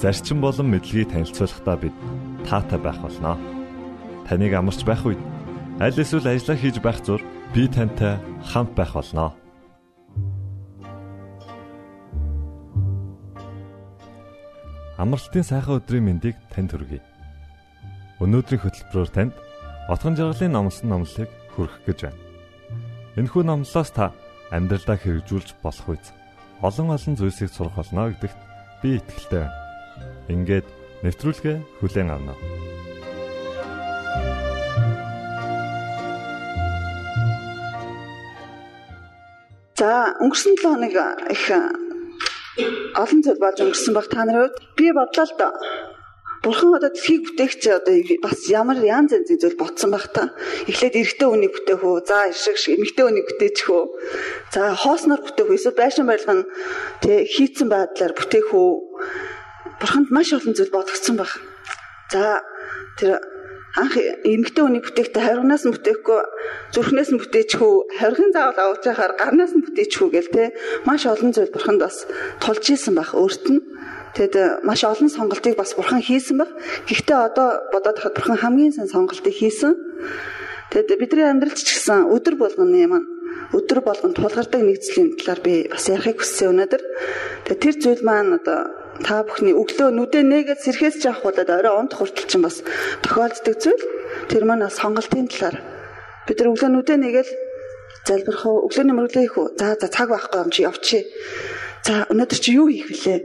зарчим болон мэдлэгийг танилцуулахдаа бид таатай байх болноо. Таныг амарч байх үед аль эсвэл ажиллаа хийж байх зур би тантай хамт байх болноо. Амралтын сайхан өдрийн мэндийг танд хүргэе. Өнөөдрийн хөтөлбөрөөр танд Отгон жаргалын номлосөн номлолыг хүргэх гэж байна. Энэхүү номлолоос та амьдралдаа хэрэгжүүлж болох үз олон олон зүйлсийг сурах болно гэдэгт би итгэлтэй байна. Ингээд нэвтрүүлгээ хүлээн авна. За өнгөрсөн 7 хоног их олон зүйл болж өнгөрсөн баг та нарын хувьд би бодлоо л доо. Бурхан одоо дэлхийг бүтээгч одоо бас ямар янз янзын зүйл ботсон байх та. Эхлээд эрэгтэй үнийг бүтээх үү, за ишиг шиг эмэгтэй үнийг бүтээчих үү. За хоосноор бүтээх үү, эсвэл байшин барилга нь тэг хийцэн байдлаар бүтээх үү бурханд маш олон зүйл бодогдсон баг. За тэр анх эмгтэй хүний бүтээхдээ харигнаас нь бүтээхгүй зүрхнээс нь бүтээчихүү харигын заавал авч яхаар гарнаас нь бүтээчихүү гэл те маш олон зүйл бурханд бас тулж исэн баг өөрт нь Тэгэд маш олон сонголтыг бас бурхан хийсэн баг. Гэхдээ одоо бодоод хахад бурхан хамгийн сайн сонголтыг хийсэн. Тэгэд бидний амьдралч ч гэсэн өдөр болгоны юм өдөр болгон тулгардаг нэгцлийн талаар би бас ярихыг хүссэн өнөөдөр. Тэгээ тэр зүйл маань одоо та бүхний өглөө нүдэ нээгээд сэрхээс жаах болоод орой унт хүртэл чинь бас тохиолддог зүйл. Тэр маань сонголтын талаар. Бид нар өглөө нүдэ нээгээл залбирх уу, өглөөний мөрөглөө хийх үү? За за цаг байхгүй юм чи явчих. За өнөөдөр чи юу хийх вүлээ?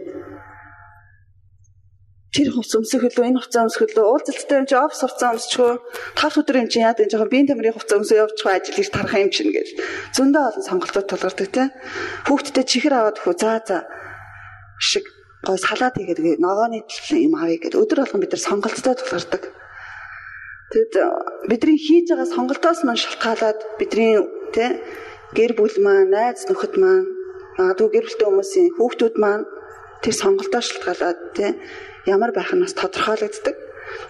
Тэр хувц өмсөх хөлөө энэ хувцас өмсөх хөлөө уулзалттай юм чи офс хувцас өмсчихөө тав өдөр юм чи яа гэдэг жоохон биеийн тамирын хувцас өмсөө явчихгаа ажил хийж тарах юм чинь гэж зөндөө олон сонголтууд тулгардаг те. Хүүхдтэй чихэр аваад хөө за за. Шиг гой салаад хийгээд ногооны юм авъя гэдэг өдөр болгон бид нар сонголттой тулгардаг. Тэгэд э, бидний хийж байгаа сонголтоос маань шалтгаалаад бидний тэ гэр бүл маань, найз нөхөд маань, магадгүй гэр бүлтэй хүмүүсийн хүүхдүүд маань тэр сонголтоо шалтгаалаад тэ ямар байх нь бас тодорхойлогддог.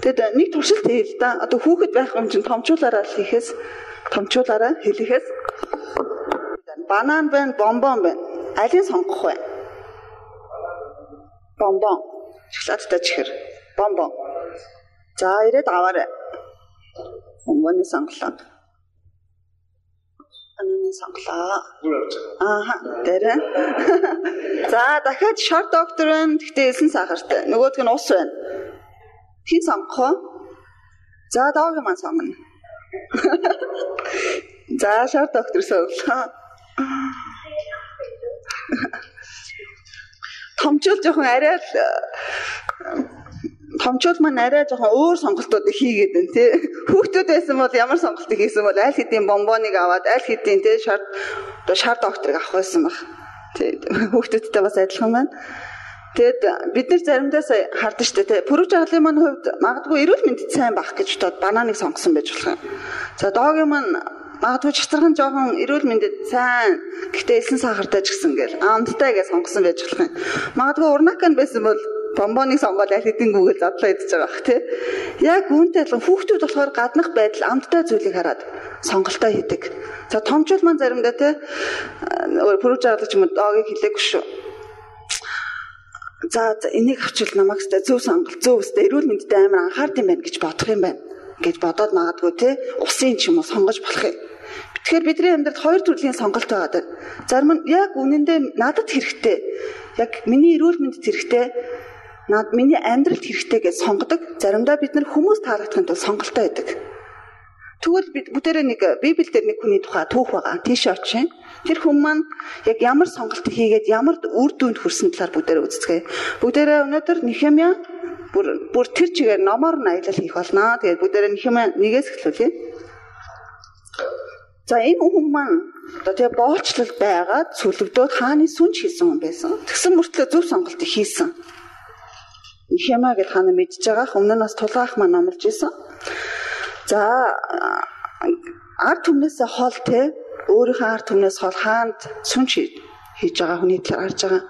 Тэгэд э, нэг туршилт хийл да. Одоо хүүхэд байх юм чинь томчуулаараа л хийхээс томчуулаараа хэлэхээс банан байна, бомбон байна. Алийг сонгох вэ? Бомбон. Шоколадтай чихэр. Бомбон. За ирээд аваарай. Бомбоны сонголоо. Ананы сонголоо. Ааха, дээрээ. За дахиад шар доктор байна. Гэхдээ элсэн сахартай. Нөгөөдг нь ус байна. Хин сонгох уу? За доогийн маань сонгоно. За шар доктор сонголоо томчул жоохон арай л томчул маань арай жоохон өөр сонголтуудыг хийгээд байна тий. Хүүхдүүд байсан бол ямар сонголтыг хийсэн бол аль хэдийн бомбоныг аваад аль хэдийн тий шар шар докторыг авах байсан баг. Тий хүүхдүүдтэй бас адилхан байна. Тэгэд бид нар заримдаа хардаг шүү дээ. Пүрэв жаргалын маань хувьд магадгүй эрүүл мэндэд сайн байх гэж бодоод бананыг сонгосон байж болох юм. За доогийн маань магадгүй чацархан жоохон эрүүл мэндэд сайн гэхдээ элсэн сахартай ч гэсэн гэл амттай гэж сонгосон байж болох юм. Магадгүй урнакан байсан бол бомбоныг сонгоод аль хэдингүүгээр задлаа идэж байгаа бах тий. Яг үүнтэй адилхан хүүхдүүд болохоор гаднах байдал амттай зүйлийг хараад сонголтоо хийдэг. За томчууд маань заримдаа тий пүрэв жаргалагч юм доогийг хэлээгүй шүү. За энийг авчвал намайг өстэй зөв сонголт зөв өстэй эрүүл мэндэд амар анхаард юм байна гэж бодох юм байна гэж бодоод магадгүй тий усын ч юм уу сонгож болох юм. Тэгэхээр бидний амьдралд хоёр төрлийн сонголт байгаа. Зарим нь яг үнэндээ надад хэрэгтэй. Яг миний эрүүл мэндэд хэрэгтэй. Наад миний амьдралд хэрэгтэй гэж сонгодог. Заримдаа бид нар хүмүүс таалагдахын тулд сонголтоо өгдөг. Тэгвэл бид бүгдээрээ нэг Библиэлд нэг хүний тухай түүх байгаа. Тийш очих. Тэр хүн маань яг ямар сонголт хийгээд ямар үр дүнд хүрсэн талаар бүгдээрээ үздэцгээе. Бүгдээрээ өнөөдөр Нехемя бүр бүр тэр чигээр номоор нь аялал хийх болно. Тэгээд бүгдээрээ Нехемя нэгээс эхлүүлье. За энэ хүн маань одоо тэгээ боолчлол байгаад сүлэгдөөд хааны сүнж хийсэн хүн байсан. Тэгсэн мөртлөө зөв сонголтыг хийсэн. Нихема гэд хаана мэдж байгаа. Өмнө нь бас тулгаах маань амлж исэн. За ард түмнээс хол те өөрийнхөө ард түмнээс хол хаанд сүнч хийж байгаа хүний талаар харж байгаа.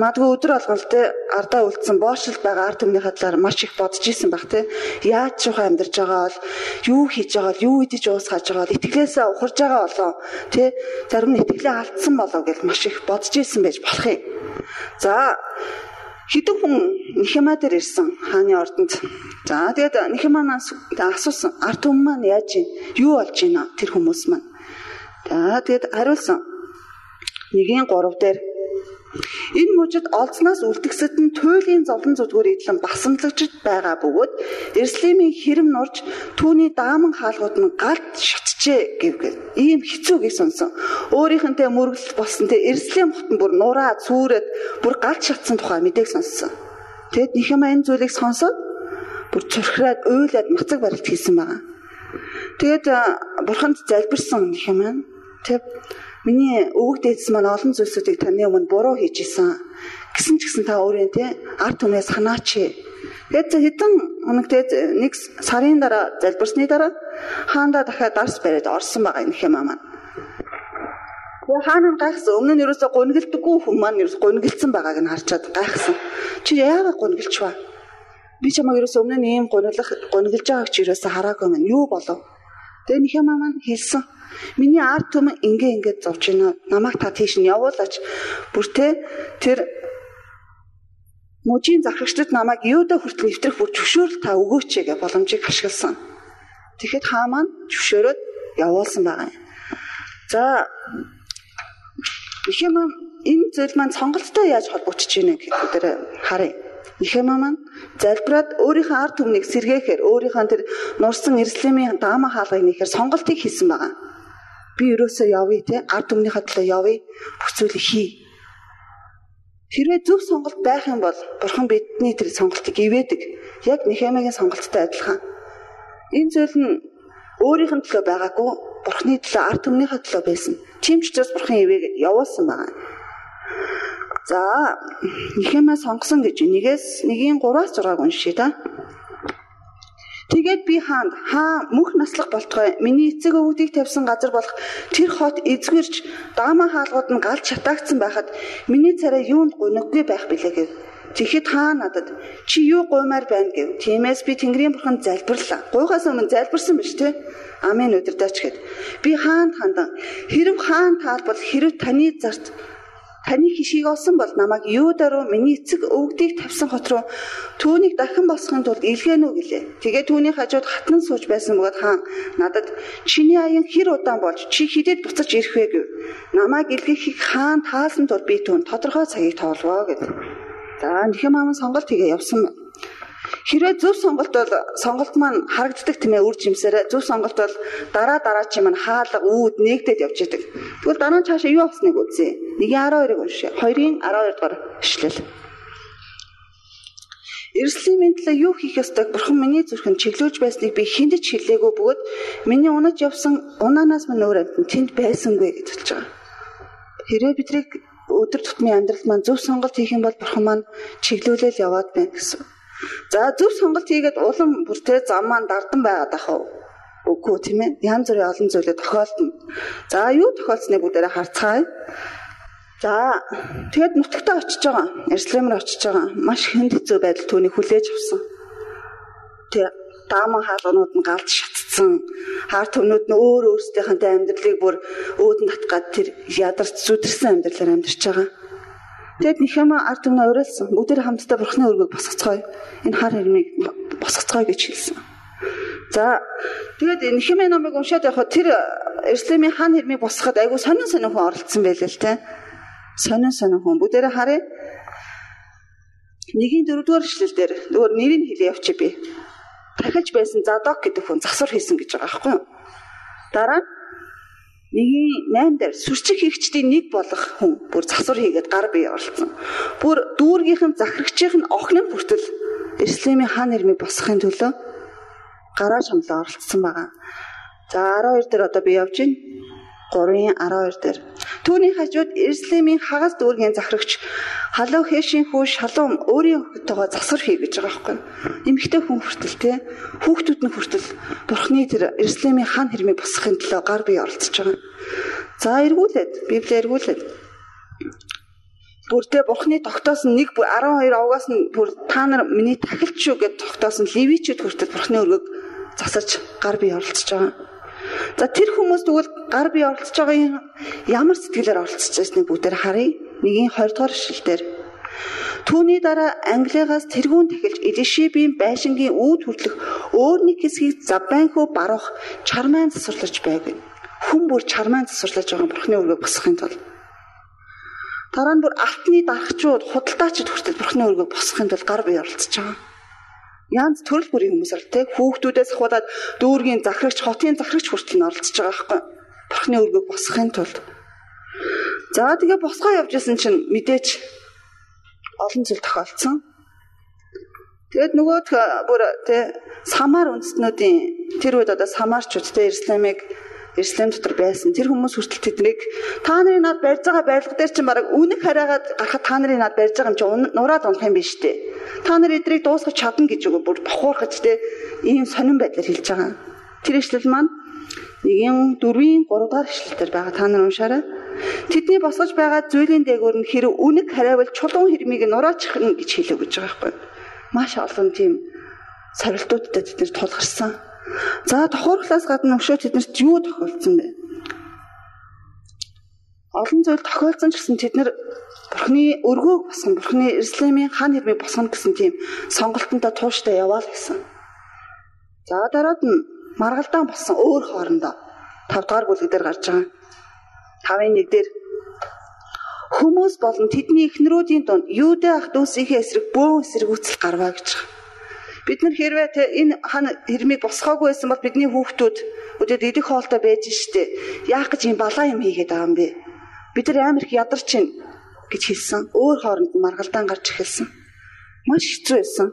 Мадгүй өдөр болгон л те ардаа үлдсэн боошлол байгаа ард түмнийхээ талаар маш их бодож исэн баг те. Яаж жоохон амьдарч байгаа бол юу хийж байгаа бол юу идэж уусгаж байгаа бол итгэлээсээ ухарж байгаа болоо те зарим нь итгэлээ алдсан болоо гэж маш их бодож исэн байж болох юм. За Хэдэн хүн Нихема дээр ирсэн хааны ордонд. За тэгээд Нихеманаас асуусан ард түмэн маань яаж юм? Юу болж байна тэр хүмүүс маань? За тэгээд хариулсан. Нэгийн 3 дээр Энэ мужид олцноос үлдгэсэд нь туйлын зовлон зүдгүүр идлэн басамлагдж байгаа бөгөөд Иерусалимийн хэрэм нурж түүний дааман хаалгууд нь галд шатжээ гэвгээд ийм хэцүү гийг сонсон. Өөрийнхөнтэй мөргөл болсон те Иерусалим хотон бүр нураа цүүрээд бүр галд шатсан тухай мэдээг сонссон. Тэгэд Нихема энэ зүйлийг сонсоод бүр цорхраад уйлаад мацаг барилт хийсэн байгаа. Тэгээд бурханд залбирсан Нихема тэг Миний өвөг дээдс маань олон зүйлсүүдийг таны өмнө буруу хийж исэн. Гэсэн ч гэсэн та өөрөө тий ард түмээ санаач. Тэгээд хэдэн хоног тэгээд нэг сарын дараа залбирсны дараа хаанда дахиад дарс бариад орсон байгаа юм хэм аа. Тэгээ хаана гайхсан өмнө нь ерөөсө гунгэлдэггүй хүмүүс маань ерөөсө гунгэлцэн байгааг нь харчаад гайхсан. Чи яагаад гунгэлч ба? Би чамаа ерөөсө өмнө нь ийм гунглах гунгэлж байгааг чи ерөөсө хараагүй мэн. Юу болов? Тэгээ юм маань хэлсэн. Миний ард түмэн ингээ ингээ зовж байна. Намайг та тийш нь явуулаач. Бүртээ тэр мужийн захирагчдад намайг юудаа хүртэл нэвтрэх бүр зөвшөөрөл та өгөөч гэж боломжийг ашигласан. Тэгэхэд хаа маань зөвшөөрөөд явуулсан байгаа юм. За ихэм энэ зүйл маань сонголттой яаж холбогдож байна гэхэд тэр харъя. Ихэмаа маань залбираад өөрийнхөө ард түмнийг сэргээхээр өөрийнхөө тэр нурсан Иерусалимийн даама хаалгыг нэхэр сонголтыг хийсэн байгаа би ерөөсөө явъя те ард түмнийхээ төлөө явъя бүх зүйлийг хий. Хэрвээ зөв сонголт байх юм бол бурхан бидний тэр сонголтыг ивэдэг. Яг Нехемигийн сонголттой адилхан. Энэ зүйл нь өөрийнх нь төлөө байгаагүй бурханы төлөө ард түмнийхээ төлөө байсан. Тийм ч учраас бурхан ивэгээд явуулсан байна. За Нехемиа сонгосон гэж нэгээс нэгийн 3-аас 6-г уншия та. Тэгээд би хаанд хаа мөх наслах болтгой миний эцэг өвгдийг тавьсан газар болох тэр хот эзгэрч даамаа хаалгууд нь галж шатаагдсан байхад миний царай юунд гуниггүй байх билээ гэв. Тэгэхэд хаа надад чи юу гуймаар байна гэв. Тиймээс би Тэнгэрийн бурханд залбирлаа. Гуйхаас өмнө залбирсан биш үү? Амен өдөрдөөч гэд. Би хаанд хандан хэрв хаан таалбал хэрв таны зарт таны хишгийг олсон бол намайг юуда руу миний эцэг өвгдийг тавьсан хот руу түүнийг дахин босгохын тулд илгээнүү гэлээ. Тэгээ түүний хажууд хатнан сууж байсан бөгөөд хаан надад чиний аян хэр удаан болж чи хідэд буцаж ирэх вэ гэв. Намайг илгээхийг хаан таасан тул би түүн тодорхой цагийг тоолвоо гэв. За нэхэм аамын сонголт хийгээ явсан Хэрвээ зөв сонголт бол сонголт маань харагддаг тийм ээ үр жимсээр зөв сонголт бол дараа дараа чи маань хаалга үүд нэгдээд явж идэг. Тэгвэл дараа нь цаашаа юу болсныг үзье. 1.12-ыг уншъя. 2-ын 12 дугаар ишлэл. Иерусалимийн төлөө юу хийх ёстойг бурхан миний зүрхэнд чиглүүлж байсныг би хүнд ч хэлээгүй бөгөөд миний унаж явсан унаанаас мань өөр амт тэнд байсангүй гэж хэлж байгаа. Хэрвээ бидрийг өдөр тутмын амьдрал маань зөв сонголт хийх юм бол бурхан маань чиглүүлэл яваад байна гэсэн. За зөв сонголт хийгээд улам бүртээ зам маань дардан байгаад ахав. Үгүй тийм ээ. Янз бүрийн олон зүйлээ тохиолдно. За юу тохиолдсныг бүгдээрээ харцгаая. За тэгэд нутагтаа очиж байгаа. Руу очиж байгаа. Маш хүнд хэцүү байдал түүнийг хүлээж авсан. Тэг дааман хаалганууд нь галд шатцсан. Хаар түмнүүд нь өөр өөрсдийнхээ амьдралыг бүр өөдөн татгаад тэр ядарч зүдэрсэн амьдралаар амьдарч байгаа. Тэгэд Нихема ард түмнээ уриалсан. Бүгдээр хамтдаа бурхны өргөг босгоцгоё. Энэ хар хэрмийг босгоцгоё гэж хэлсэн. За тэгээд Нихемийн номыг уншаад явхад тэр Иерусалимийн хан хэрмийг босгоход айгүй сонин сонин хүн оролцсон байлээ л те. Сонин сонин хүн. Бүгдээр харъя. Нэгийн дөрөвдүгээр эшлэл дээр нөгөө нэрийг хэлээ явчих би. Дахиж байсан Задок гэдэг хүн засвар хийсэн гэж байгаа байхгүй юу? Дараа нь Нэгийн 8 дээр сүрчиг хийгчдийн нэг болох хүн бүр засвар хийгээд гар бие оролцсон. Бүр дүүргийнхэн захирагчийн охины хүртэл Иерусалимийн хаан нэрмийг босгохын төлөө гараа шамлаа оролцсон байгаа. За 12 дээр одоо би явж байна. 3-ын 12 дээр. Түүний хажууд Иерусалимийн хагас дүүргийн захирагч халуу хэшийн хүү шалуум өөрийн хөлтөөгөө засвар хий гэж байгаа байхгүй. Эмэгтэй хүн хүртэл те хүүхдүүд нь хүртэл Бурхны тэр Иерусалимийн хан хэрмийг босгохын төлөө гар бие оролцож байгаа. За эргүүлээд Библи эргүүлээд бүрдээ Бурхны тогтоосон нэг 12 авгаас нь бүр та нар миний тахилч шүү гэж тогтоосон левичүүд хүртэл Бурхны өргөг засарч гар бие оролцож байгаа. За тэр хүмүүс тэгвэл гар бие оролцож байгаа ямар сэтгэлээр оролцож байсныг бүгдээр харъя. Нэгийн 20 дугаар эшлэлдэр Түүний дараа Англиагаас тэргүүн тахилж Элишибийн байшингийн үүд хүртэлх өөр нэг хэсгийг Забанхөө барах чармаан засварлаж байв. Хүн бүр чармаан засварлаж байгаа бурхны өргөг босхын тулд дараа нь бүр алтны дарагчууд худалдаачид хүртэл бурхны өргөг босхын тулд гар бие оролцож байгаа янз төрөл бүрийн хүмүүс те хүүхдүүдээс ахуулаад дүүргийн захирагч хотын захирагч хүртэл нь оролцож байгаа байхгүй. Бурхны өргөг босгохын тулд. За тэгээ босгоо явж исэн чинь мэдээч олон зүйл тохиолдсон. Тэгэд нөгөө бүр тэ самар үндэстнүүдийн тэр үед одоо самарчууд тэ исламыг Ислам дотор байсан тэр хүмүүс хүртэл тэднийг та нарын над барьж байгаа байлга дээр чинь бараг үнэг хараагаад гарахад та нарын над барьж байгаа юм чинь нураад унах юм биш үү? Та нар эдрийг дуусгах чадна гэж үгүй бүр бохуурхаж те ийм сонирн байдлаар хэлж байгаа. Тэр ишлэл маань нэгэн дөрвийн 3 дахь ишлэлээр байгаа. Та нар уншаарай. Тэдний босгож байгаа зүйлийн дээгүүр нь хэрэг үнэг хараавал чулуун хэрмийг нураачих нь гэж хэлэв гэж байгаа байхгүй. Маш олон тийм сорилтуудтай тэд нар тулгарсан. За тохиурхлаас гадна өшөө тэднэрт юу тохиолдсон бэ? Олон зүйл тохиолдсон ч гэсэн тэд нар Бурхны өргөөг босгон, Бурхны Исламын хан хэрмийг босгоно гэсэн тийм сонголтонтой тууштай яваал гэсэн. За дараад нь маргалдаан болсон өөр хоорондоо 5 дугаар бүлэг дээр гарч байгаа. 5-ын 1 дээр хүмүүс болон тэдний эхнэрүүдийн дунд Юудэ ах дүүсийнхээ эсрэг бөөн эсрэгүүцэл гарваа гэж байгаа. Бид нар хэрвээ те энэ хан хэрмийг босгоогүй байсан бол бидний хүүхдүүд өдөрт идэх хоолтой байж штэ. Яах гэж юм балаа юм хийгээд байгаа юм бэ? Бид нар амар их ядарч чинь гэж хэлсэн. Өөр хооронд маргалдаан гарч эхэлсэн. Маш хэцүү байсан.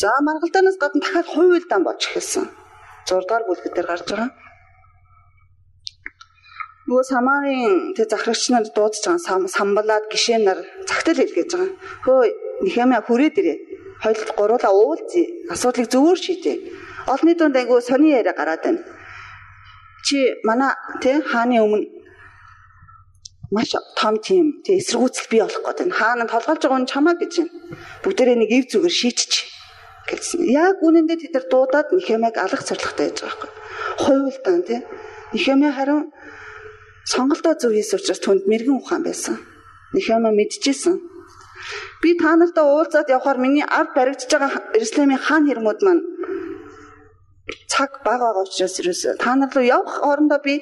За маргалдаанаас гадна дахиад хуйлдаан болж эхэлсэн. 6 дугаар бүлгээр гарч байгаа. Нөгөө самарын тэг захирагч нар дуудаж байгаа самбалаад гişээнээр цагтал хэлгээж байгаа. Хөөе, нэхэмээ хүрээд ирээ хоёулд гуруула уулзъя. Асуудлыг зөвөр шийдээ. Олны дунд айгу сони яриа гараад байна. Чи манай тий хааны өмнө маш том тийм тий эсэргүүцэл бий болох гэдэг. Хаана толгойлж байгаа нь чамаа гэж байна. Бүгдээрээ нэг ив зүгээр шийдчих гэсэн. Яг үнэндээ тэд нар дуудаад Нихемиг алах зорилготой байж байгаа юм. Хуйлдан тий. Нихемэ харин сонголтоо зөв хийсэн учраас түнд мэрэгэн ухаан байсан. Нихемэ мэдчихсэн Би та нартай уулзаад явхаар миний ард баригдаж байгаа Иерусалимийн хаан хэрмүүд маань цаг бага байгаа учраас ерөөс та нар руу явах орондоо би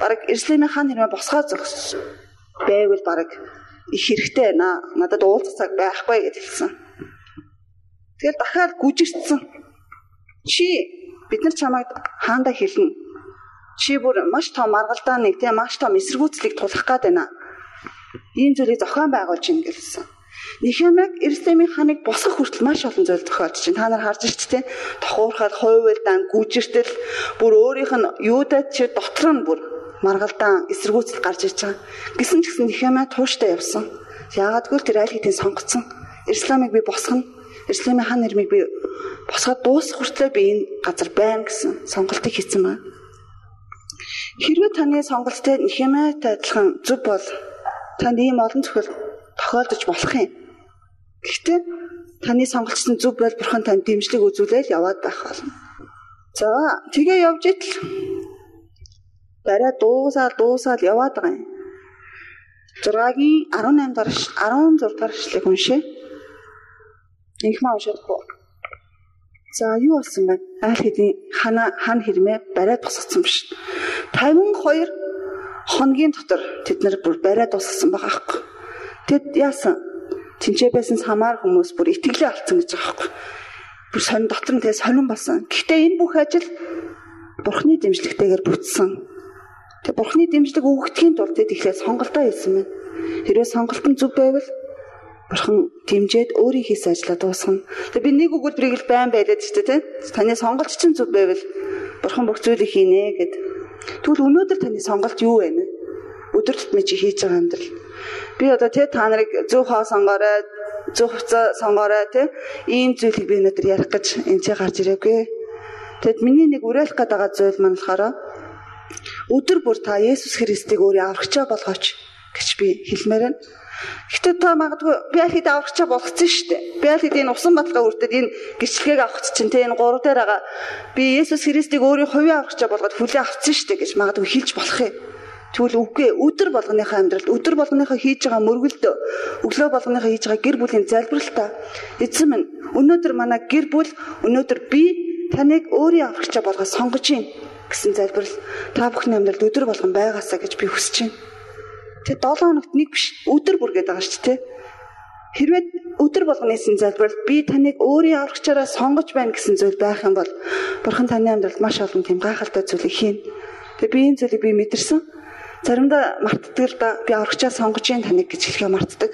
баг Иерусалимийн хаан хэрмээ босгоо зогссон. Байвал баг их хэрэгтэй байна. Надад уулзах цаг байхгүй гэж хэлсэн. Тэгэл дахиад гүжигдсэн. Чи бид нар чамайг хаанда хэлнэ. Чи бүр маш том маргалдааныг тийм маш том эсэргүүцлийг тулах гээд байна. Ийм зүйлийг зохион байгуулж ин гэлсэн. Нихемаг Иерусалимийн ханыг босгох хүртэл маш олон зүйл тохиолдож байна. Та нар харж ирч тээ. Тохуурхал, хойволдан, гүжиртэл бүр өөрийнх нь юудад чи дотор нь бүр маргалдаан эсэргүүцэл гарч ирж байгаа. Гисэн ч гэсэн Нихемаа тууштай явсан. Яагадгүй тэр аль хэдийн сонгоцсон. Иерусалимыг би босгоно. Иерусалимийн хан нэрмийг би босгоод дуусах хүртлээр би энэ газар байна гэсэн сонголтыг хийсэн байна. Хэрвээ таны сонголттой Нихемаатай адилхан зөв бол танд ийм олон зөвхөл тохиолдож болох юм. Гэхдээ таны сонгогдсон зүв бол бурхан танд дэмжлэг үзүүлэл яваад байх болно. За тэгээ явж идэл барай дуусаад дуусаад яваад байгаа юм. 6-гийн 18 дараа 16 дахь эшлэгийг уншъя. Инхмаа уншихгүй. За юу болсон бэ? Айл хэдийн хана хан хэрмээ барай тусгацсан биш. 52 хоногийн дотор тэд нар бүр барай тусгасан байгаа аахгүй. Тэд яасан? Тинчээ байсан самар хүмүүс бүр итгэлээ алдсан гэж байгаа байхгүй. Бүр сонь дотор нь тэгээ сонирн болсон. Гэхдээ энэ бүх ажил Бурхны дэмжлэгтэйгээр бүтсэн. Тэгээ Бурхны дэмжлэг өгөхдгийн тулд тэд ихлээр сонголтоо хийсэн байна. Хэрвээ сонголт нь зөв байвал Бурхан дэмжээд өөрийн хийсэн ажлаа дуусгана. Тэгээ би нэг өгүүлбэрийг л байн байлаад ч тийм таны сонголт чинь зөв байвал Бурхан бүх зүйлийг хийнэ гэд. Тэгвэл өнөөдөр таны сонголт юу вэ? өдөр тутмын чи хийж байгаа амьдрал. Би одоо тэ та нарыг зөв хоо сонгоорой, зөв хуцаа сонгоорой тэ ийм зүйлийг би өнөөдөр ярих гэж энэ гарч ирээгүй. Тэгэд миний нэг уриалах гээд байгаа зүйл маань болохоор өдөр бүр та Есүс Христийг өөрийн аврагчаа болгооч гэж би хэлмээр байна. Гэтэ та магадгүй би аль хэд аврагчаа болгоцсон шүү дээ. Би аль хэд энэ усан баталгаа үртэд энэ гэрчлэгийг авах чинь тэ энэ гурав дээр байгаа би Есүс Христийг өөрийн хувийн аврагчаа болгоод хүлээн авцсан шүү дээ гэж магадгүй хэлж болох юм. Тэгвэл үгүй өдөр болгоныхаа амьдралд өдөр болгоныхаа хийж байгаа мөргөлд өглөө болгоныхаа хийж байгаа гэр бүлийн залбиралтаа эзэн минь өнөөдөр манай гэр бүл өнөөдөр би таныг өөрийн аврагчаа болгож сонгож байна гэсэн залбирал та бүхний амьдралд өдөр болгон байгаасаа гэж би хүсэж байна. Тэгээ 7 хоногт нэг биш өдөр бүр гэдэг байгаа шүү дээ. Хэрвээ өдөр болгонысын залбирал би таныг өөрийн аврагчаараа сонгож байна гэсэн зүйл байх юм бол бурхан таны амьдралд маш олон тийм гайхалтай зүйлийг хийнэ. Тэгээ би энэ зүйлийг би мэдэрсэн. Заримдаа мартдаг л да би аврагчаа сонгож ийн таныг гэж хэлэхээ мартдаг.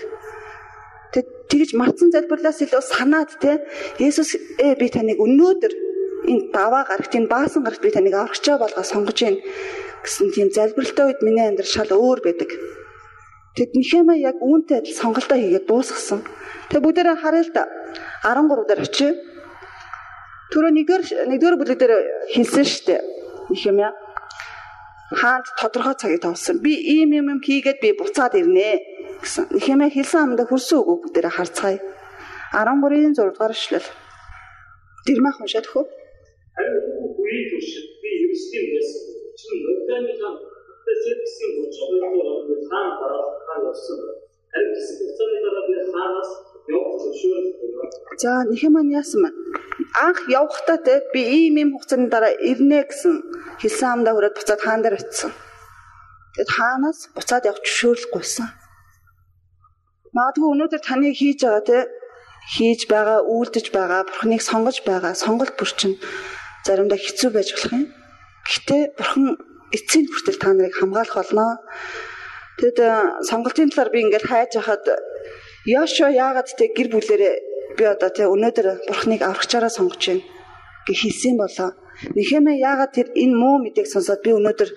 Тэг тэгж мартсан залбирлаас илүү санаад те Есүс ээ би таныг өнөөдөр энэ даваа гарагт энэ баасан гарагт би таныг аврагчаа болгоо сонгож ийн гэсэн тийм залбиралтай үед миний амьдрал шал өөр байдаг. Тэд нөхөмөө яг үүнтэй адил сонголтоо хийгээд дуусгасан. Тэг бүгдээрээ харъя л да. 13 дээр очив. Түрүү нэгдүгээр нэгдүгээр бүлэг дээр хэлсэн шүү дээ. Нөхөмөө хаанд тодорхой цагийг тавсан. Би ийм юм юм хийгээд би буцаад ирнэ гэсэн. Нихэмээ хэлсэн амдаа хөрсөн үг бүгдээрээ харцгаая. 13-ийн 6 дугаар эшлэл. Дэрмэх уншаад хөө. За нэхэмэн яасан мэ? Анх явахдаа те би ийм ийм хугацааны дараа ирнэ гэсэн хэлсэн амдаа хүрээд буцаад хаан дээр очисон. Тэгэд хаанаас буцаад явах зөвшөөрлөггүйсэн. Магадгүй өнөөдөр таны хийж байгаа те хийж байгаа, үйлдэж байгаа, бурхныг сонгож байгаа сонголт бүр чинь заримдаа хэцүү байж болох юм. Гэхдээ бурхан эцсийн хүртэл та нарыг хамгаалах болно. Тэгэд сонголтын талаар би ингээд хайж хахад Яшо яагаад те гэр бүлэрээ би одоо те өнөөдөр бурхныг аврагчаараа сонгож байна гэж хэлсэн болоо. Нэхэмээ яагаад тэр энэ муу мэдээг сонсоод би өнөөдөр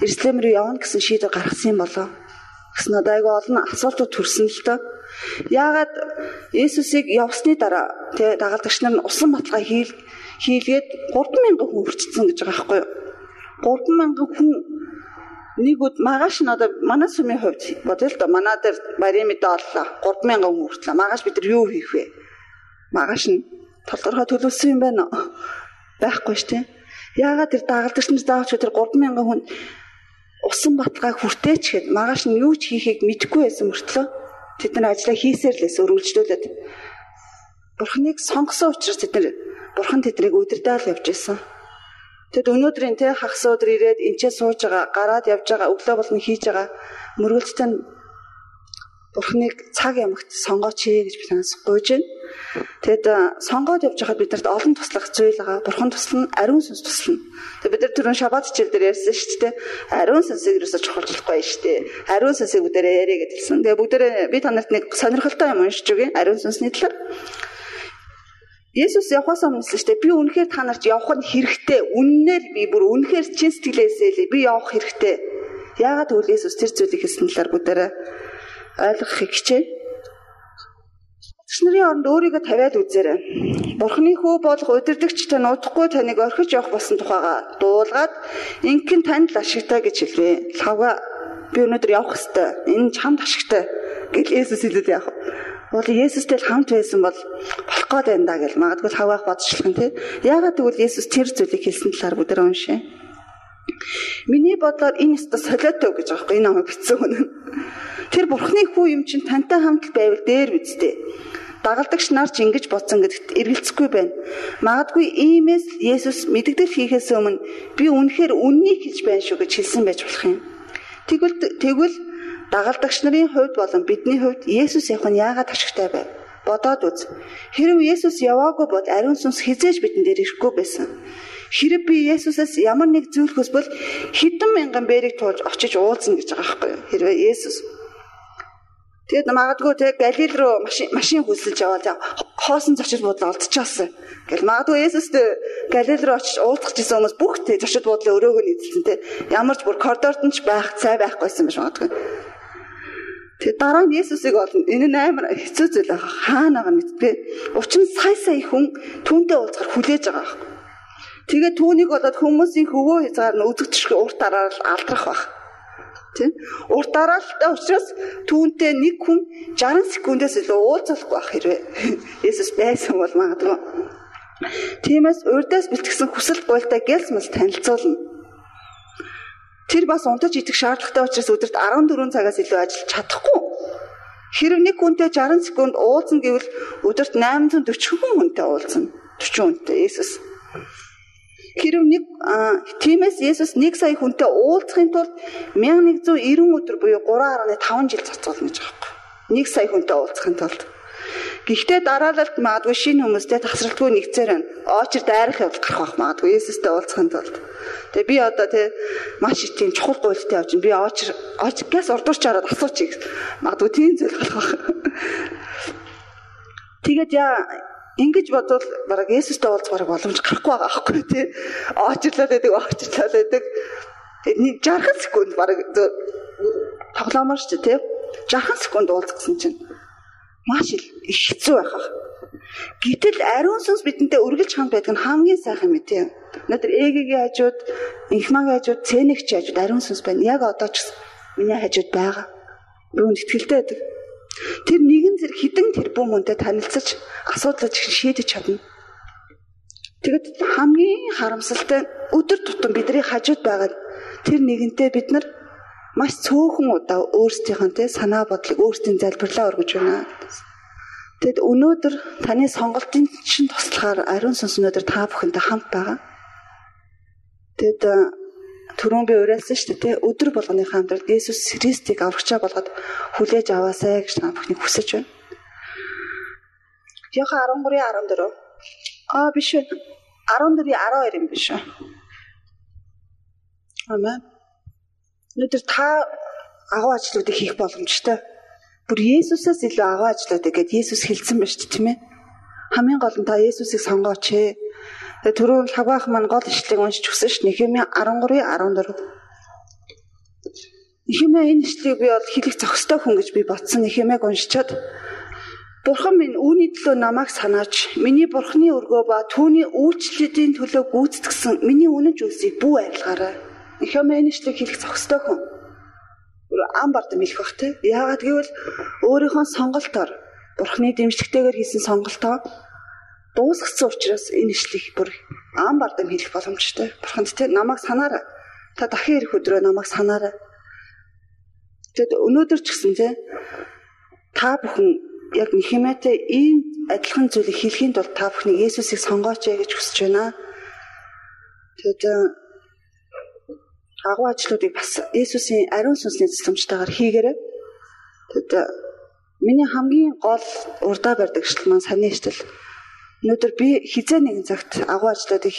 Иерусалим руу явна гэсэн шийдвэр гаргасан болоо. Гэсэн одоо айгүй олон асуултууд төрсөн л доо. Яагаад Есүсийг явсны дараа те дагалдагч нар усан баталгаа хийл хийлгээд 3000 хүн хүрчсэн гэж байгаа байхгүй юу? 3000 хүн нэг үд магаш нь одоо манай сүмийн хувьд бодъё л доо манай дээр мэдээ оллоо 3000 хүн хүртлээ магаш бид нар юу хийх вэ магаш нь толгороо төлөвлөсөн юм байна уу? Байхгүй ш тийм яагаад тэр дагалдагч нар заавч тэр 3000 хүн усан баталгааг хүртээч гэхэд магаш нь юу ч хийхийг мэдэхгүй байсан мөртлөө тэд нар ажлаа хийсээр лээс өргөлжлүүлээд бурхныг сонгосон учраас тэд нар бурхан тэднийг удирдаал явж байсан Тэгэд өнөөдрийн те хагас өдөр ирээд энчээ сууж байгаа, гараад явж байгаа, өглөө болон хийж байгаа мөргөлдөлтөд Бурхныг цаг ямагт сонгооч гэж би танаас гуйж байна. Тэгэд сонгоод явж байхад биднэрт олон туслах зүйл байгаа. Бурхан туслана, ариун сүнс туслана. Тэгэд бид нар түрүүн шабат хичээл дээр ярьсан шүү дээ. Ариун сүнсийг юусоо чухалчлахгүй шүү дээ. Ариун сүнсийг бүгдээрээ яриа гэдэлсэн. Тэгээ бүгдээрээ би танарт нэг сонирхолтой юм уншиж өгье. Ариун сүнсний талаар. Есүс явахаас өмнө шүү дээ. Би үнэхээр та нарт явах нь хэрэгтэй. Үннээр би бүр үнэхээр чин сэтгэлээсээ л би явах хэрэгтэй. Яагаад гэвэл Есүс тэр зүйлийг хэлсэн талаар бүгдээрээ ойлгохыг хичээ. Багш нарын оронд өөрийгөө тавиад үзээрэй. Бурхны хүү болох удирдахч тань удахгүй таныг орхиж явах болсон тухайга дуулгаад инхэн танд ашигтай гэж хэлвэ. Лавга би өнөөдөр явах хэвээр. Энэ чамд ашигтай гэж Есүс хэлээд яах вэ? Бол Есүстэй л хамт байсан бол болох гээд байна да гэж магадгүй хаваах бодчихлон тий. Яагаад тэгвэл Есүс тэр зүйлийг хэлсэн талаар бүгдээ уншъя. Миний бодлоор энэ өстө солиотой гэж юм. Энэ намайг битсэн хүн. Тэр бурхны хүү юм чинь тантай хамт байвал дээр үсттэй. Дагалдагч нар ч ингэж бодсон гэдэгт эргэлзэхгүй байна. Магадгүй иймээс Есүс мэддэл хийхээс өмнө би үнэхээр үннийг хийж байна шүү гэж хэлсэн байж болох юм. Тэгвэл тэгвэл Дагалдагч нарын хувьд болон бидний хувьд Есүс явах нь яагаад ашигтай байв? Бодоод үз. Хэрв Есүс яваагүй бол ариун сүнс хизээж бидэн дээр ирэхгүй байсан. Хэрэг би Есүсээс ямар нэг зүйл хүсвэл хэдэн мянган бэрийг туулж очиж уулзна гэж байгаа байхгүй юу? Хэрвээ Есүс Тэгэд магадгүй тэг Галил руу машин машин хүсэлж яваад хоосон зочид буудлаа олдчихсан. Гэл магадгүй Есүст Галил руу очиж уулзах гэсэн хүмүүс бүх тэ зочид буудлын өрөөгөө нийцсэн тэ. Ямар ч бүр коридорт нь ч байх цай байхгүйсэн биш магадгүй. Тэгээ дараа нь Есүсийг олно. Энэ нь амар хэцүү зүйл аа. Хаана байгаа мэдтгэ. Учир нь сая сая хүн түүнтэй уулзахаар хүлээж байгаа юм. Тэгээ түүнийг болоод хүмүүсийн хөвөө хязгаар нь үзэгдэшгүй урт дараа л алдрах байх. Тийм. Урт дараалтай учраас түүнтэй нэг хүн 60 секундээс илүү уулзахгүй байх хэрэг. Есүс байсан бол магадгүй. Тиймээс урдаас бэлтгэсэн хүсэл буйлтай гэлсмэл танилцуулна. Тэр бас унтаж идэх шаардлагатай учраас өдөрт 14 цагаас илүү ажиллаж чадахгүй. Хэрэг нэг хүнтэй 60 секунд уулзна гэвэл өдөрт 840 хүнтэй уулзна. 40 хүнтэй Есүс. Хэрэг нэг тиймээс Есүс 1 сая хүнтэй уулзахын тулд 1190 өдөр буюу 3.5 жил зарцуулна гэж байгаа юм. 1 сая хүнтэй уулзахын тулд Гэхдээ дараалалт магадгүй шинэ хүмүүстэй тасралтгүй нэгцээр байна. Очир дайрах явдал гарах байх магадгүй Есүстэй уулзахын тулд. Тэгээ би одоо тий маш их тийм чухал гуйлтай явж би очир очгээс урдуурч ороод асуучих. Магадгүй тийм зүйл гарах байх. Тэгээд яа ингэж бодвол бараг Есүстэй уулзах боломж гарахгүй байгаа аахгүй тий. Очирлаад байдаг, очирлаад байдаг. Тэгээд 60 секунд бараг тоглоомор ч тий. 60 секунд уулзсан чинь маш их хэцүү байхах. Гэтэл ариун сүнс бидэнтэй үргэлж хамт байдаг нь хамгийн сайхан мэт юм. Өнөөдөр ээгийн хажууд, инхмагийн хажууд, цэнэгч хажууд ариун сүнс байна. Яг одоо ч миний хажууд байгаа. Юунд ихтгэлтэй байдаг. Тэр нэгэн зэрэг хідэн тэрбум хүнтэй танилцаж асуудлыг шийдэж чадна. Тэгэд хамгийн харамсалтай өдөр тутам бидний хажууд байгаа тэр нэгэнтэй бид нар маш цөөхөн удаа өөрсдийнхөө санаа бодлыг өөрсдийн залбирлаа өргөж байна. Тэгэд өнөөдөр таны сонголтын чинь туслахаар ариун сүнс өнөөдөр та бүхэнтэй хамт байгаа. Тэгэд түрүүн би уриалсан шүү дээ өдөр болгоны хамтрал Есүс Христийг аврагчаа болгоод хүлээж аваасай гэж та бүхнийг хүсэж байна. Яха 13 14. Аа биш үү. 14 12 юм биш үү. Амен. Өнөөдөр та агуу ажлуудыг хийх боломжтой. Бүр Есүсээс илүү агуу ажлуудыг гээд Есүс хэлсэн ба шүү дээ, тийм ээ. Хамгийн гол нь та Есүсийг сонгооч ээ. Тэгээ түрүүн хаваах маань гол ишлэгийг уншиж өгсөн шүү. Нехэмээ 13 14. Нехэмээ энэ ишлэгийг би бол хэлэх зохистой хүн гэж би бодсон. Нехэмээг уншичаад Бурхан минь үүний төлөө намайг санааж, миний бурхны өргөө ба түүний үйлчлэлийн төлөө гүйцэтгсэн миний үнэн зүйлсийг бүү арилгаарай Хэмээнэшлиг хэлэх зохистой хүн. Ам бардам хэлэх бах те. Яагаад гэвэл өөрийнхөө сонголтоор Бурхны дэмжлэгтэйгээр хийсэн сонголтоо дуусгасан учраас энэ ишлиг бүр ам бардам хэлэх боломжтой. Бурханд те намайг санаарай. Та дахин ирэх өдрөө намайг санаарай. Тэгэд өнөөдөр ч гэсэн те та бүхэн яг Нихимэтэй ийм адилхан зүйлийг хэлхийн тулд та бүхний Есүсийг сонгооч гэж хүсэж байна. Тэгэд агуу ажлуудыг бас Есүсийн ариун сүнсний цэцэмжтэйгээр хийгээрэй. Тэгэд миний хамгийн гол урдаа барьдаг шил маань саний штэл. Өнөөдөр би хизээ нэгэн цагт агуу ажлуудыг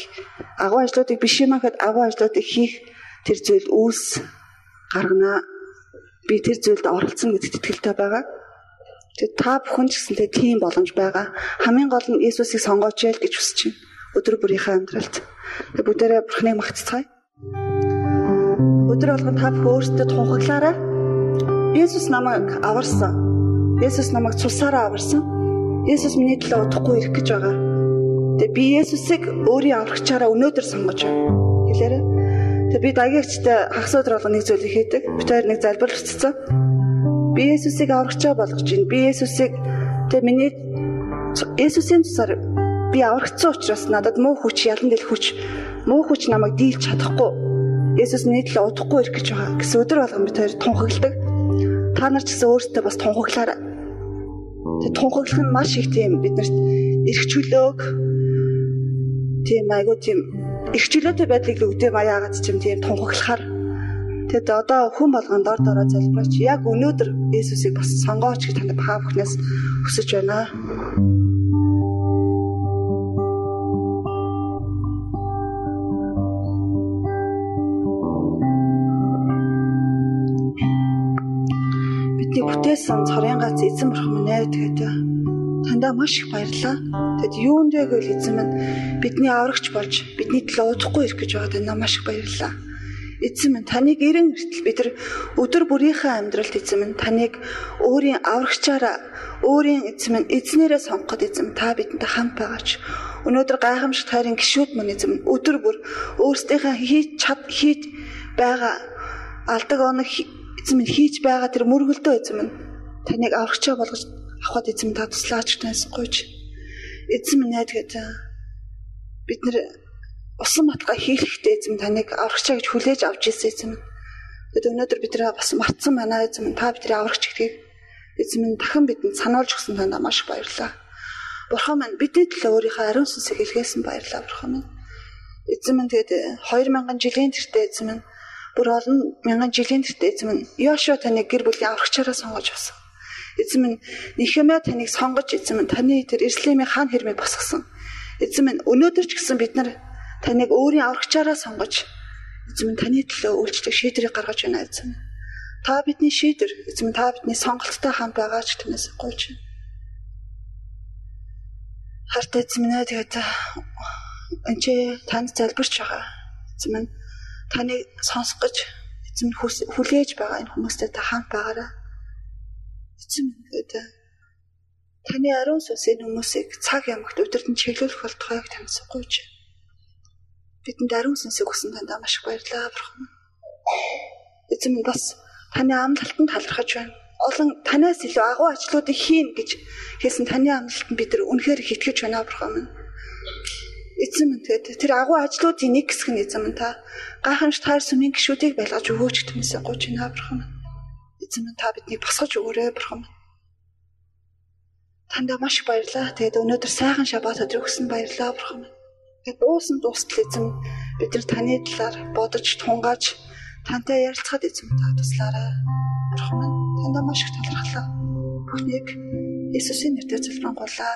агуу ажлуудыг биш юм хад агуу ажлуудыг хийх тэр зүйл үүс гаргана. Би тэр зүйлд оролцсон гэдэгт итгэлтэй байгаа. Тэгээд та бүхэн ч гэсэнтэй тийм боломж байгаа. Хамгийн гол нь Есүсийг сонгооч ял гэж хүсэж байна. Өдөр бүрийнхээ амьдралд. Тэгээд бүгдээрээ Бурхныг магтцгаая. Өдөр болгон та бүх өөрсдөө тунхаглаарай. Есүс намайг аварсан. Есүс намайг цусаараа аварсан. Есүс миний төлөө удахгүй ирэх гэж байгаа. Тэгээ би Есүсийг өөрийн аврагчаараа өнөөдөр сонгож байна. Хэлээрэй. Тэгээ би дагагчтай хагас өдөр болгон нэг зүйлийг хийдэг. Би тэр нэг залбирал өцсөн. Би Есүсийг аврагчаа болгож байна. Би Есүсийг тэгээ миний Есүсийн цусаар би аврагдсан учраас надад муу хүч, ялан дэл хүч, муу хүч намайг дийлж чадахгүй Есүс нийтлээ удахгүй ирэх гэж байгаа гэсэн өдөр болгон бид хоёр тунхагладаг. Та нар ч гэсэн өөрсдөө бас тунхаглаарай. Тэгээ тунхаглах нь маш их тийм биднэрт эрх чөлөөг тийм айгуу тийм эрх чөлөөтэй байдлыг өгдөг маяагаад ч юм тийм тунхаглахаар Тэгэд одоо хүн болгонд дор дороо залбирч яг өнөөдөр Есүсийг бас сонгооч гэж танд паа бүхнээс хүсэж байна. Бидний бүтээсэн цорын гац эзэн бурхан минь ээ тэгээд Тандаа маш их баярлалаа. Тэгэд юунд вэ гэвэл эзэн минь бидний аврагч болж бидний төлөө удахгүй ирэх гэж байгаа тандаа маш их баярлалаа. Эзэн минь таныг эрен эртэл бид нар өдөр бүрийнхээ амьдралд эзэн минь таныг өөрийн аврагчаараа өөрийн эзэн минь эзнэрээ сонгоход эзэн та бидэнтэй хамт байгаач. Өнөөдөр гайхамшигт хайрын гişүүд мөн эзэн өдөр бүр өөрсдийнхээ хийж чад хийж байгаа алдаг оног эзэн минь хийж байгаа тэр мөргөлдөө эзэн минь таныг аврагчаа болгож авахд эзэн та туслаач тайсгүйч. Эзэн минь найдгээд бид нэр усан матга хийхтэй эзэн таныг аврагчаа гэж хүлээж авч ирсэн эзэн. Тэгэд өнөөдөр бид нэр бас мартсан байна эзэн та бидний аврагч гэдгийг эзэн минь дахин бидэнд сануулж өгсөн танд маш баярлалаа. Бурхан минь бидний төлөө өөрийнхөө ариун сүнсийг илгээсэн баярлалаа бурхан минь. Эзэн минь тэгээд 2000 жилийн тэртээ эзэн минь бүр олон мянган жилийн тэртээ эзэн минь Йошуа таныг гэр бүлийн аврагчаараа сонгож авсан. Эзэн минь Нихемя таныг сонгож эзэн минь таны тэр Иерусалимийн хаан хэрмээ босгосон. Эзэн минь өнөөдөр ч гэсэн бид нар таныг өөрийн аврагчаараа сонгож эзэм нь таны төлөө үйлчлэг шийдрийг гаргаж байна эзэм. Та бидний шийдэр эзэм та бидний сонголттой хамт байгаа ч түүнээс гуйж. Харт эзэм нэ тэгээд энэ танд залбирч байгаа. Эзэм нь таны сонсох гэж эзэм хүлээж байгаа энэ хүмүүстэй та хамт байгаарай. Эзэм гэдэг таны ариун сүнс энэ хүмүүсийг цаг ямагт өдөртөн чиглүүлэх болтугайг танд байна бидэнд ариун сүнсийг өгсөн танд маш их баярлалаа бурхан. Эзэн минь бас таны амлалтанд талархаж байна. Олон танаас илүү агуу ажлуудыг хийн гэж хэлсэн таны амлалтанд бид нар үнэхээр итгэж байна бурхан минь. Эзэн минь тэгээд тэр агуу ажлуудын нэг хэсэг нь эзэн минь та гайхамш таар сүмийн гişүүдийг байлгаж өгөөч гэмээсээ гооч байна бурхан минь. Эзэн минь та биднийг босгож өгөөрэй бурхан минь. Танда маш баярлалаа. Тэгээд өнөөдөр сайхан шабат өдөр өгсөн баярлалаа бурхан минь. Тэгээд дуусан дуустал эзэм бид нар таны талаар бодож тунгааж тантай ярилцахад эзэм та туслаарай. Бурхан минь тандаа маш их талархлаа. Бүхнийг Иесусийн нэрээр залбирanгуулаа.